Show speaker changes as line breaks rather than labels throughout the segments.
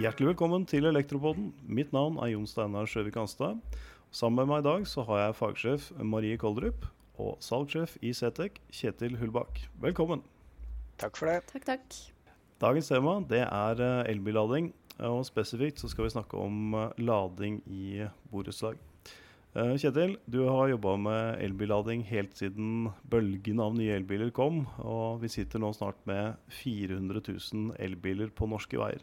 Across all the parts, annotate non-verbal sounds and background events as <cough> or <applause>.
Hjertelig velkommen til Elektropoden. Mitt navn er Jon Steinar Sjøvik Anstad. Sammen med meg i dag så har jeg fagsjef Marie Koldrup og salgssjef i Cetec Kjetil Hullbakk. Velkommen.
Takk for det.
Takk, takk.
Dagens tema det er eh, elbillading. Og spesifikt så skal vi snakke om eh, lading i borettslag. Eh, Kjetil, du har jobba med elbillading helt siden bølgen av nye elbiler kom. Og vi sitter nå snart med 400 000 elbiler på norske veier.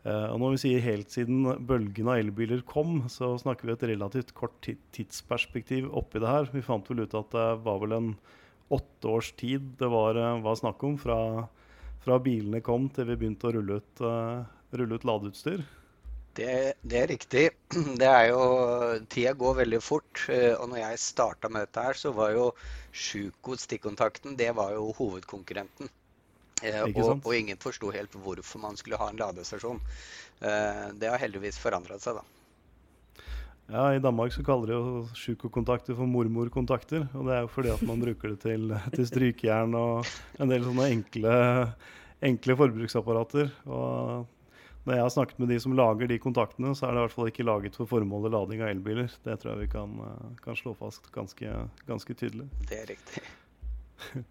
Uh, og når vi sier helt siden bølgen av elbiler kom, så snakker vi et relativt kort tidsperspektiv oppi det her. Vi fant vel ut at det var vel en åtte års tid det var, uh, var snakk om fra, fra, bilene kom til vi begynte å rulle ut, rulle ut ladeutstyr.
Det, det, er riktig. <clears throat> Det er jo, tida går veldig fort. Og når jeg starta med dette her, så var jo Sjuko stikkontakten det var jo hovedkonkurrenten. Eh, og, og, ingen forsto helt hvorfor man skulle ha en ladestasjon. Eh, det har heldigvis forandret seg, da.
Ja, I Danmark så kaller de jo sjukokontakter for mormorkontakter. Og det er jo fordi at man <laughs> bruker det til, til strykejern og en del sånne enkle, enkle forbruksapparater. Og når jeg har snakket med de som lager de kontaktene, så er det i hvert fall ikke laget for formålet lading av elbiler. Det tror jeg vi kan, kan slå fast ganske, ganske tydelig.
Det er riktig. <laughs>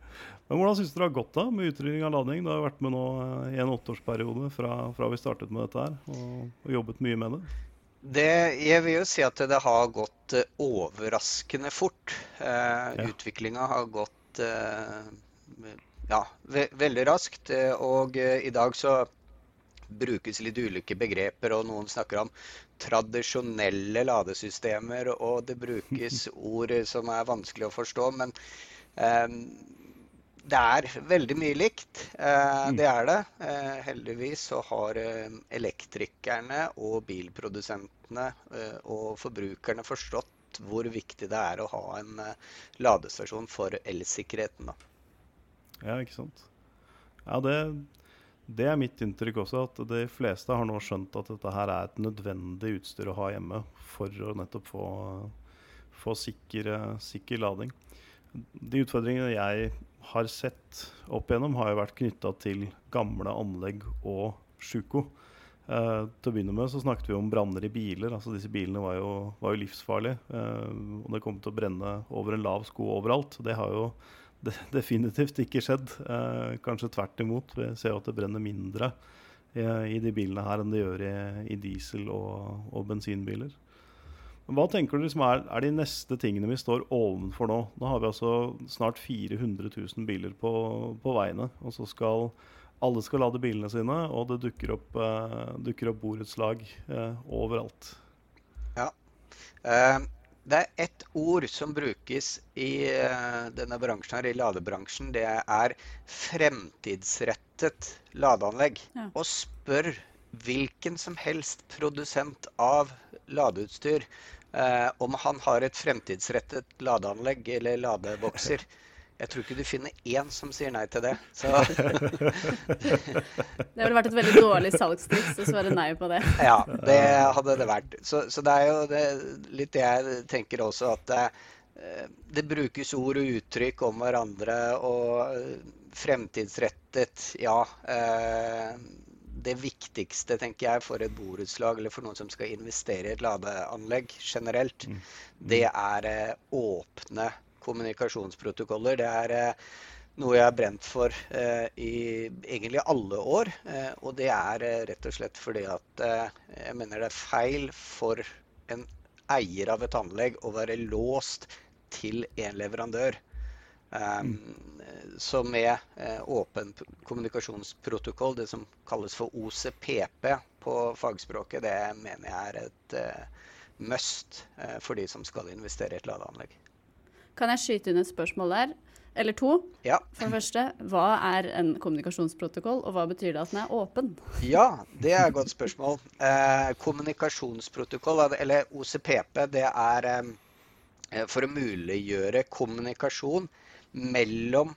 Men Hvordan syns dere det har gått da med utrydning av lading? Du har vært med nå eh, i en åtteårsperiode fra, fra vi startet med dette her, og, og, jobbet mye med det.
det. Jeg vil jo si at det har gått eh, overraskende fort. Eh, ja. Utviklinga har gått eh, ja, ve veldig raskt. Eh, og eh, i dag så brukes litt ulike begreper, og noen snakker om tradisjonelle ladesystemer, og det brukes <laughs> ord som er vanskelig å forstå. men Ehm, det er veldig mye likt. Eh, mm. Det er det. Eh, heldigvis så har eh, elektrikerne og bilprodusentene og forbrukerne forstått hvor viktig det er å ha en ladestasjon for elsikkerheten.
Ja, ikke sant. Ja, det, det, er mitt inntrykk også, at de fleste har nå skjønt at dette her er et nødvendig utstyr å ha hjemme for å nettopp få, få sikker, sikker lading de utfordringene jeg har sett opp igjennom, har jo vært knytta til gamle anlegg og sjuko. Eh, til å begynne med så snakket vi om branner i biler. altså Disse bilene var jo, var jo livsfarlige. Eh, og det kom til å brenne over en lav sko overalt. Det har jo de, <laughs> definitivt ikke skjedd. Eh, kanskje tvert imot. Vi ser at det brenner mindre i, i de bilene her enn det gjør i, i diesel- og, og bensinbiler. Hva tenker du liksom er, er, de neste tingene vi står ovenfor nå? Nå har vi altså snart 400 000 biler på, på veiene. Og så skal alle skal lade bilene sine, og det dukker opp, eh, opp borettslag eh, overalt.
Ja. Uh, det er ett ord som brukes i denne bransjen her, i ladebransjen. Det er fremtidsrettet ladeanlegg. Ja. Og spør hvilken som helst produsent av ladeutstyr eh, om han har et fremtidsrettet ladeanlegg eller ladebokser. <laughs> Jeg tror ikke du finner én som sier nei til det. <laughs>
det ville vært et veldig dårlig salgstriks å svare nei på det.
ja, det hadde det vært. Så, så det er jo det, litt det jeg tenker også, at det, eh, det brukes ord og uttrykk om hverandre. Og eh, fremtidsrettet, ja. Eh, det viktigste tenker jeg, for et borettslag eller for noen som skal investere i et ladeanlegg generelt, mm. det er åpne kommunikasjonsprotokoller. Det er eh, noe jeg har brent for eh, i egentlig alle år. Eh, og det er rett og slett fordi at jeg mener det er feil for en eier av et anlegg å være låst til en leverandør. Um, så med eh, åpen kommunikasjonsprotokoll, det som kalles for OCPP på fagspråket, det mener jeg er et eh, must eh, for de som skal investere i et ladeanlegg.
Kan jeg skyte inn et spørsmål der? Eller to.
Ja.
For det første, hva er en kommunikasjonsprotokoll, og hva betyr det at den er åpen?
Ja, det er et godt spørsmål. Eh, kommunikasjonsprotokoll, eller OCPP, det er eh, for å muliggjøre kommunikasjon mellom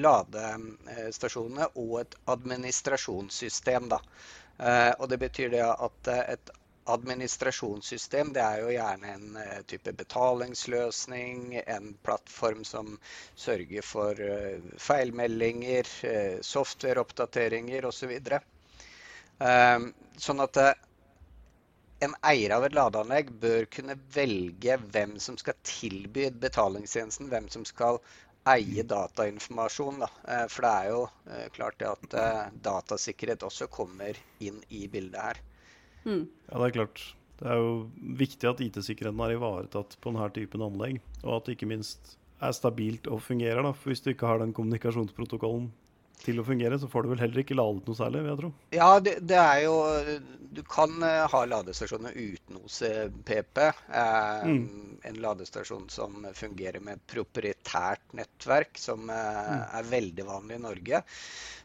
ladestasjonene og et administrasjonssystem. Da. Eh, og det betyr det at et administrasjonssystem det er jo gjerne en uh, type betalingsløsning, en plattform som sørger for uh, feilmeldinger, uh, softwareoppdateringer osv. Så uh, sånn at en eier av et ladeanlegg bør kunne velge hvem som skal tilby betalingstjenesten, hvem som skal eie datainformasjon. Da. For det er jo klart at datasikkerhet også kommer inn i bildet her.
Mm. Ja, det er klart. Det er jo viktig at IT-sikkerheten er ivaretatt på denne typen anlegg. Og at det ikke minst er stabilt og fungerer. da. For Hvis du ikke har den kommunikasjonsprotokollen til å fungere, så får du vel heller ikke ladet noe særlig, vil jeg tro.
Ja, det, det er jo Du kan uh, ha ladestasjoner uten OCPP. Eh, mm. En ladestasjon som fungerer med et proprietært nettverk, som eh, mm. er veldig vanlig i Norge.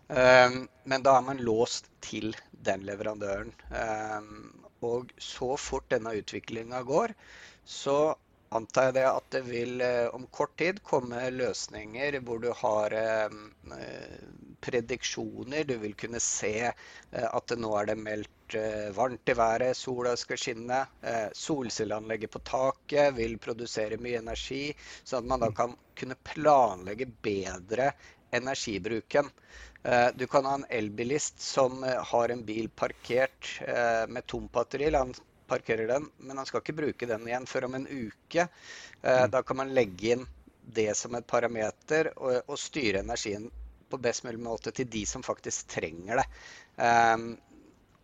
men da er man låst til den leverandøren. og så fort denne utviklinga går, så antar jeg det at det vil om kort tid komme løsninger hvor du har prediksjoner. Du vil kunne se eh, at nå er det meldt eh, varmt i været, sola skal skinne. Eh, solcelleanlegget på taket vil produsere mye energi, sånn at man da kan kunne planlegge bedre energibruken. Du kan ha en elbilist som har en bil parkert med tomt batteri. Parkerer den, men han skal ikke bruke den igjen før om en uke. Da kan man legge inn det som et parameter og, og styre energien på best mulig måte til de som faktisk trenger det. Um,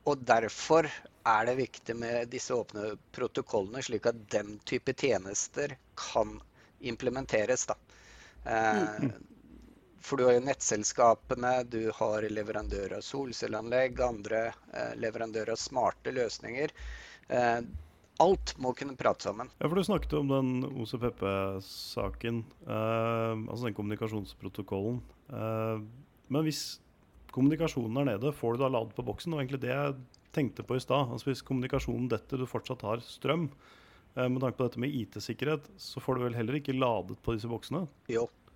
og derfor er det viktig med disse åpne protokollene, slik at den type tjenester kan implementeres. Da. Uh, for du har jo nettselskapene, du har leverandører av solcelleanlegg, andre leverandører av smarte løsninger. Uh, alt må kunne prate sammen.
Ja, for Du snakket om den OCPP-saken, eh, altså den kommunikasjonsprotokollen. Eh, men hvis kommunikasjonen er nede, får du da ladet på boksen? Og egentlig det jeg tenkte på i stad. Altså hvis kommunikasjonen detter, du fortsatt har strøm, eh, med tanke på dette med IT-sikkerhet, så får du vel heller ikke ladet på disse boksene?
Jo,
Eh,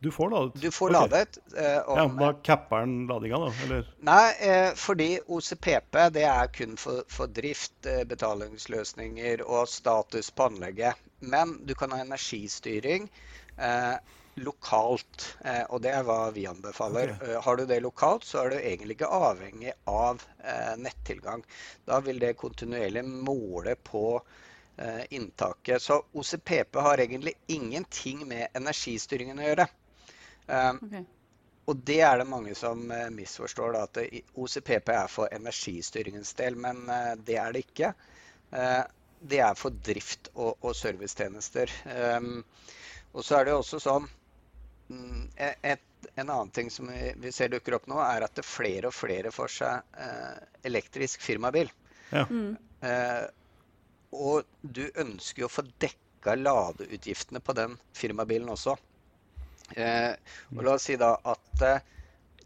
du får ladet?
Du får okay. ladet.
Eh, om, ja, Da capper den ladinga, da? Eller?
Nei, eh, fordi OCPP det er kun for, for drift, eh, betalingsløsninger og status på anlegget. Men du kan ha energistyring eh, lokalt, eh, og det er hva vi anbefaler. Okay. har du det lokalt, så er du egentlig ikke avhengig av nettilgang. Da vil det kontinuerlig måle på Eh, inntaket. Så OCPP har egentlig ingenting med energistyringen å gjøre. Um, okay. Og det er det mange som uh, misforstår, da, at OCPP er for energistyringens del. Men det er det ikke. Det er for drift og, og servicetjenester. Um, og så er det også sånn um, et, En annen ting som vi, vi, ser dukker opp nå, er at det flere og flere får seg elektrisk firmabil. Ja. Mm. Og du ønsker jo å få dekka ladeutgiftene på den firmabilen også. Eh, og la oss si da at eh,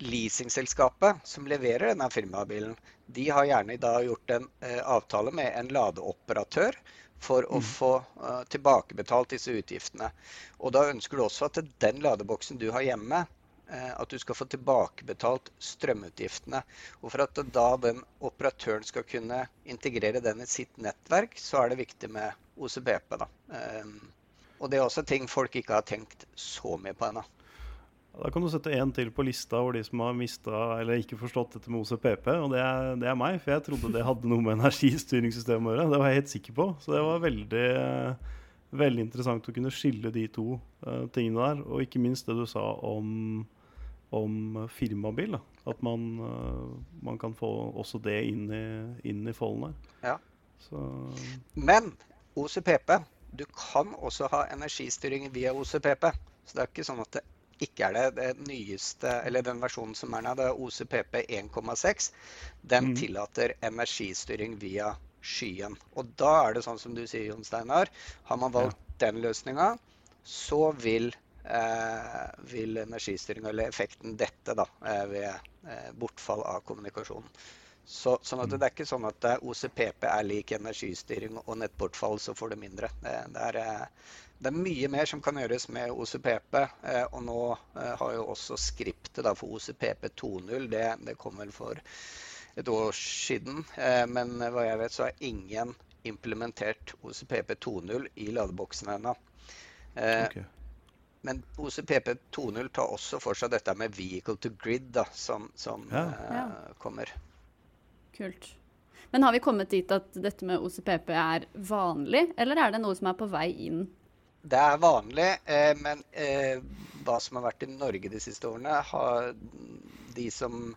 leasingselskapet som leverer denne firmabilen, de har gjerne da gjort en eh, avtale med en ladeoperatør for å mm. få uh, tilbakebetalt disse utgiftene. Og da ønsker du også at den ladeboksen du har hjemme, Eh, at du skal få tilbakebetalt strømutgiftene. Og For at da den operatøren skal kunne integrere den i sitt nettverk, så er det viktig med OCPP. Da. Eh, og det er også ting folk ikke har tenkt så mye på ennå.
Da kan du sette én til på lista over de som har mista eller ikke forstått dette med OCPP. Og det er, det er, meg, for jeg trodde det hadde noe med energistyringssystemet å gjøre. Det var jeg helt sikker på. Så det var veldig, veldig interessant å kunne skille de to uh, tingene der. Og ikke minst det du sa om om firmabil. Da. At man, uh, man, kan få også det inn i, inn i folden her.
Ja. Så. Men OCPP, du kan også ha energistyring via OCPP. Så det er ikke sånn at det ikke er det. Det nyeste, eller den versjonen som er nå, det er OCPP 1,6. Den mm. tillater energistyring via skyen. Og da er det sånn som du sier, Jon Steinar. Har man valgt ja. den løsninga, så vil Eh, vil energistyring eller effekten dette da, eh, ved eh, bortfall av kommunikasjonen. Så, sånn at Det er ikke sånn at OCPP er lik energistyring og nettbortfall, så får du mindre. Det, er, det, er, mye mer som kan gjøres med OCPP. Og nå har jo også skriptet da, for OCPP 2.0 det, det kom vel for et år siden. Eh, men hva jeg vet, så har ingen implementert OCPP 2.0 i ladeboksen ennå. Eh,
Ok.
Men OCPP 2.0 tar også for seg dette med vehicle to grid, da, som, som
Ja.
Uh,
kommer.
Kult. Men har vi kommet dit at dette med OCPP er vanlig, eller er det noe som er på vei inn?
Det er vanlig, eh, men eh, hva som har vært i Norge de siste årene, har de som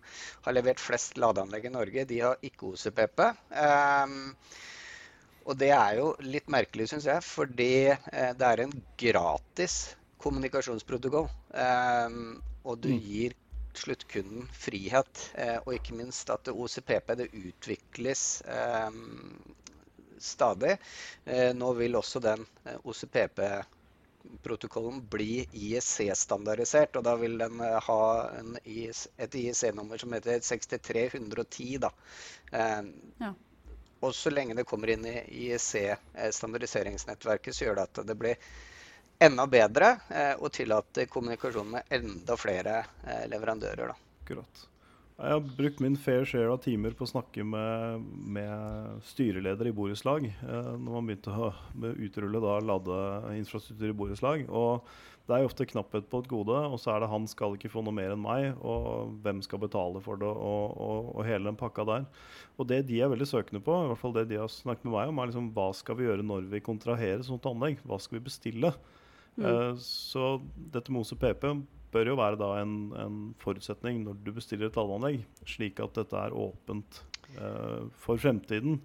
har levert flest ladeanlegg i Norge, de har ikke OCPP. Eh, og det er jo litt merkelig, syns jeg, fordi eh, det er en gratis kommunikasjonsprotokoll. Ehm, og du
Mm.
gir sluttkunden frihet, eh, og ikke minst at det OCPP det utvikles ehm, stadig. Eh, Nå vil også den eh, OCPP-protokollen bli IEC-standardisert, og da vil den ha en IS, et IEC-nummer som heter 6310. Da. Eh,
Ja.
Og så lenge det kommer inn i IEC-standardiseringsnettverket, så gjør det at det blir enda bedre eh, å tillate kommunikasjon med enda flere eh, leverandører. Da.
Akkurat. Jeg har brukt min fair share av timer på å snakke med, med styreleder i borettslag eh, når man begynte å utrulle da ladeinfrastruktur i borettslag. Og det er jo ofte knapphet på et gode, og så er det han skal ikke få noe mer enn meg, og hvem skal betale for det, og, og, og hele den pakka der. Og det de er veldig søkende på, i hvert fall det de har snakket med meg om, er liksom hva skal vi gjøre når vi kontraherer sånt anlegg? Hva skal vi bestille? Eh, Så dette med PP bør jo være da en, en forutsetning når du bestiller et ladeanlegg, slik at dette er åpent eh, for fremtiden.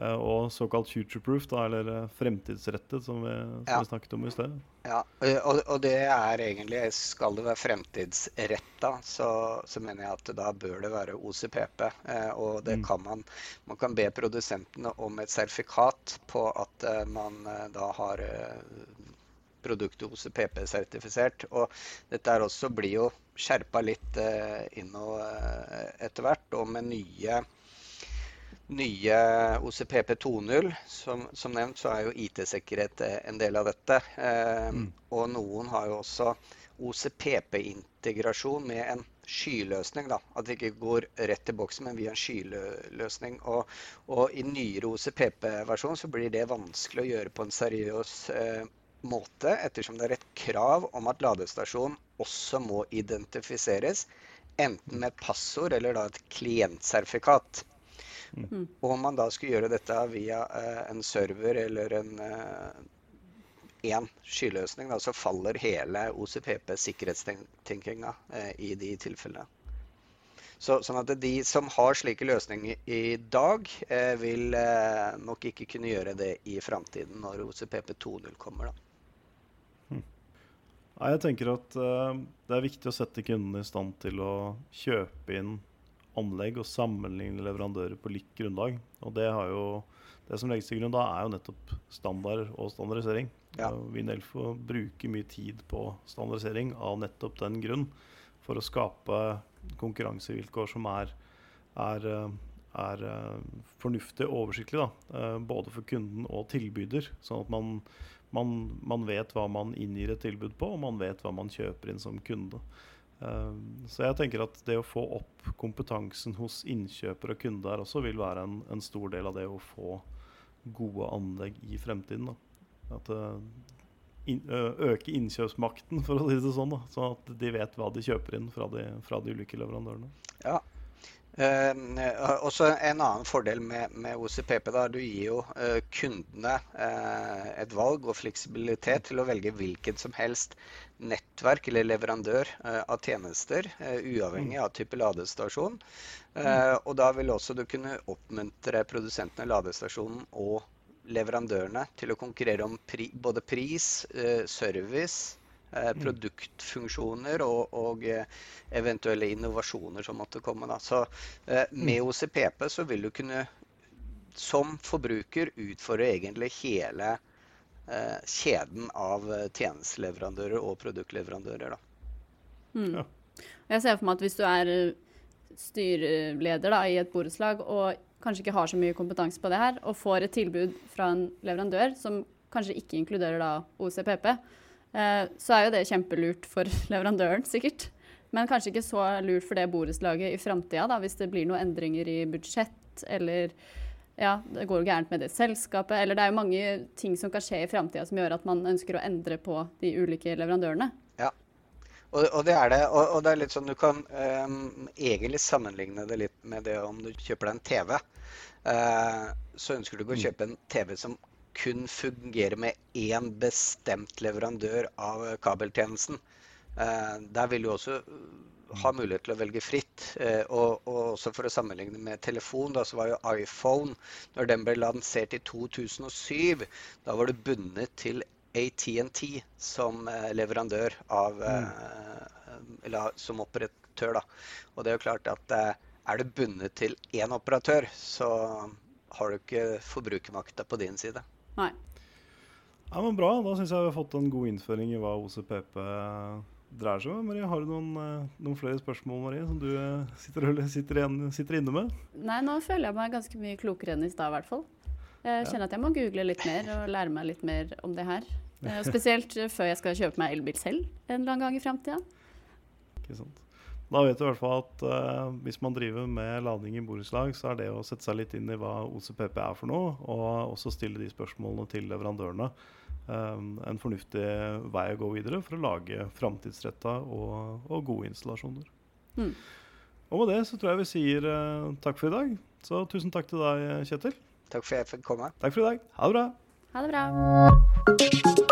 Eh, og såkalt future-proof, eller eh, fremtidsrettet, som, vi, som
Ja.
vi snakket om i sted.
Ja, og, og det er egentlig Skal det være fremtidsretta, så, så mener jeg at da bør det være OCPP. Eh, og det
Mm.
kan man Man kan be produsentene om et sertifikat på at eh, man da har produktet OCPP-sertifisert. Og dette her også blir jo skjerpa litt eh, inn og eh, etter hvert, og med nye nye OCPP 2.0. Som, som nevnt så er jo IT-sikkerhet eh, en del av dette. Eh,
Mm.
Og noen har jo også OCPP-integrasjon med en skyløsning. da, At det ikke går rett til boksen, men via en skyløsning. Og, og i nyere OCPP-versjon så blir det vanskelig å gjøre på en seriøs eh, måte, ettersom det er et krav om at ladestasjonen også må identifiseres. Enten med passord eller da et klientsertifikat.
Mm.
Og om man da skulle gjøre dette via eh, en server eller en én skyløsning, da, så faller hele OCPP-sikkerhetstenkinga eh, i de tilfellene. Så, sånn at de som har slike løsninger i dag, eh, vil eh, nok ikke kunne gjøre det i framtiden når OCPP 2.0 kommer. da.
Nei, jeg tenker at uh, det er viktig å sette kundene i stand til å kjøpe inn anlegg og sammenligne leverandører på likt grunnlag. Og det, har jo, det som legges til grunn da, er jo nettopp standard og standardisering.
Ja.
Vi i Nelfo bruker mye tid på standardisering av nettopp den grunn, for å skape konkurransevilkår som er, er, eh, er eh, fornuftig og oversiktlig. Da. Eh, Både for kunden og tilbyder, sånn at man man, man vet hva man inngir et tilbud på, og man vet hva man kjøper inn som kunde. Eh, så jeg tenker at det å få opp kompetansen hos innkjøper og kunde her også vil være en, en stor del av det å få gode anlegg i fremtiden. Da. At ø, øke innkjøpsmakten, <laughs> for å si det sånn. Da, sånn at de vet hva de kjøper inn fra de, fra de ulike leverandørene.
Ja. Eh, også en annen fordel med, med OCPP, da, du gir jo eh, kundene eh, et valg og fleksibilitet til å velge hvilket som helst nettverk eller leverandør av tjenester, uavhengig av type ladestasjon. Og da vil også du kunne oppmuntre produsentene, ladestasjonen og leverandørene til å konkurrere om pri, både pris, service, produktfunksjoner og, og eh, eventuelle innovasjoner som måtte komme. Da. Så eh, med OCPP så vil du kunne som forbruker utfordre egentlig hele eh, kjeden av eh, tjenesteleverandører og produktleverandører. Da.
Mm.
Ja.
Jeg ser for meg at hvis du er eh, styreleder da, i et borettslag og kanskje ikke har så mye kompetanse på det her, og får et tilbud fra en leverandør som kanskje ikke inkluderer da OCPP, eh, så er jo det kjempelurt for <laughs> leverandøren, sikkert. Men kanskje ikke så lurt for det borettslaget i framtida, hvis det blir noen endringer i budsjett, eller ja, det går gærent med det selskapet. Eller det er jo mange ting som kan skje i framtida som gjør at man ønsker å endre på de ulike leverandørene.
Ja, og, og det er det. Og, og, det er litt sånn du kan um, egentlig sammenligne det litt med det om du kjøper deg en TV. Uh, så ønsker du ikke å kjøpe en TV som kun fungerer med én bestemt leverandør av kabeltjenesten. Eh, der vil du også eh, ha mulighet til å velge fritt. Eh, og, og, også for å sammenligne med telefon, da, så var jo iPhone, når den ble lansert i 2007, da var du bundet til ATNT som leverandør av mm. Eller som operatør, da. Og det er jo klart at er du bundet til én operatør, så har du ikke forbrukermakta på din side.
Nei.
Ja, men Bra. Da syns jeg vi har fått en god innføring i hva OCPP dreier seg om. Marie, Har du noen, eh, noen, flere spørsmål Marie, som du eh, sitter, sitter, igjen, sitter, inne med?
Nei, nå føler jeg meg ganske mye klokere enn i stad, i hvert fall. Jeg kjenner at jeg må google litt mer og lære meg litt mer om det her. Eh, spesielt før jeg skal kjøpe meg elbil selv en eller annen gang i framtida.
Ikke sant. Da vet du i hvert fall at uh, hvis man driver med lading i borettslag, så er det å sette seg litt inn i hva OCPP er for noe, og også stille de spørsmålene til leverandørene. Um, en fornuftig vei å gå videre for å lage framtidsretta og, og, gode installasjoner. Mm. Og med det så tror jeg vi sier uh, takk for i dag. Så tusen takk til deg, Kjetil.
Takk for at jeg fikk komme.
Takk for i dag. Ha det bra.
Ha det bra.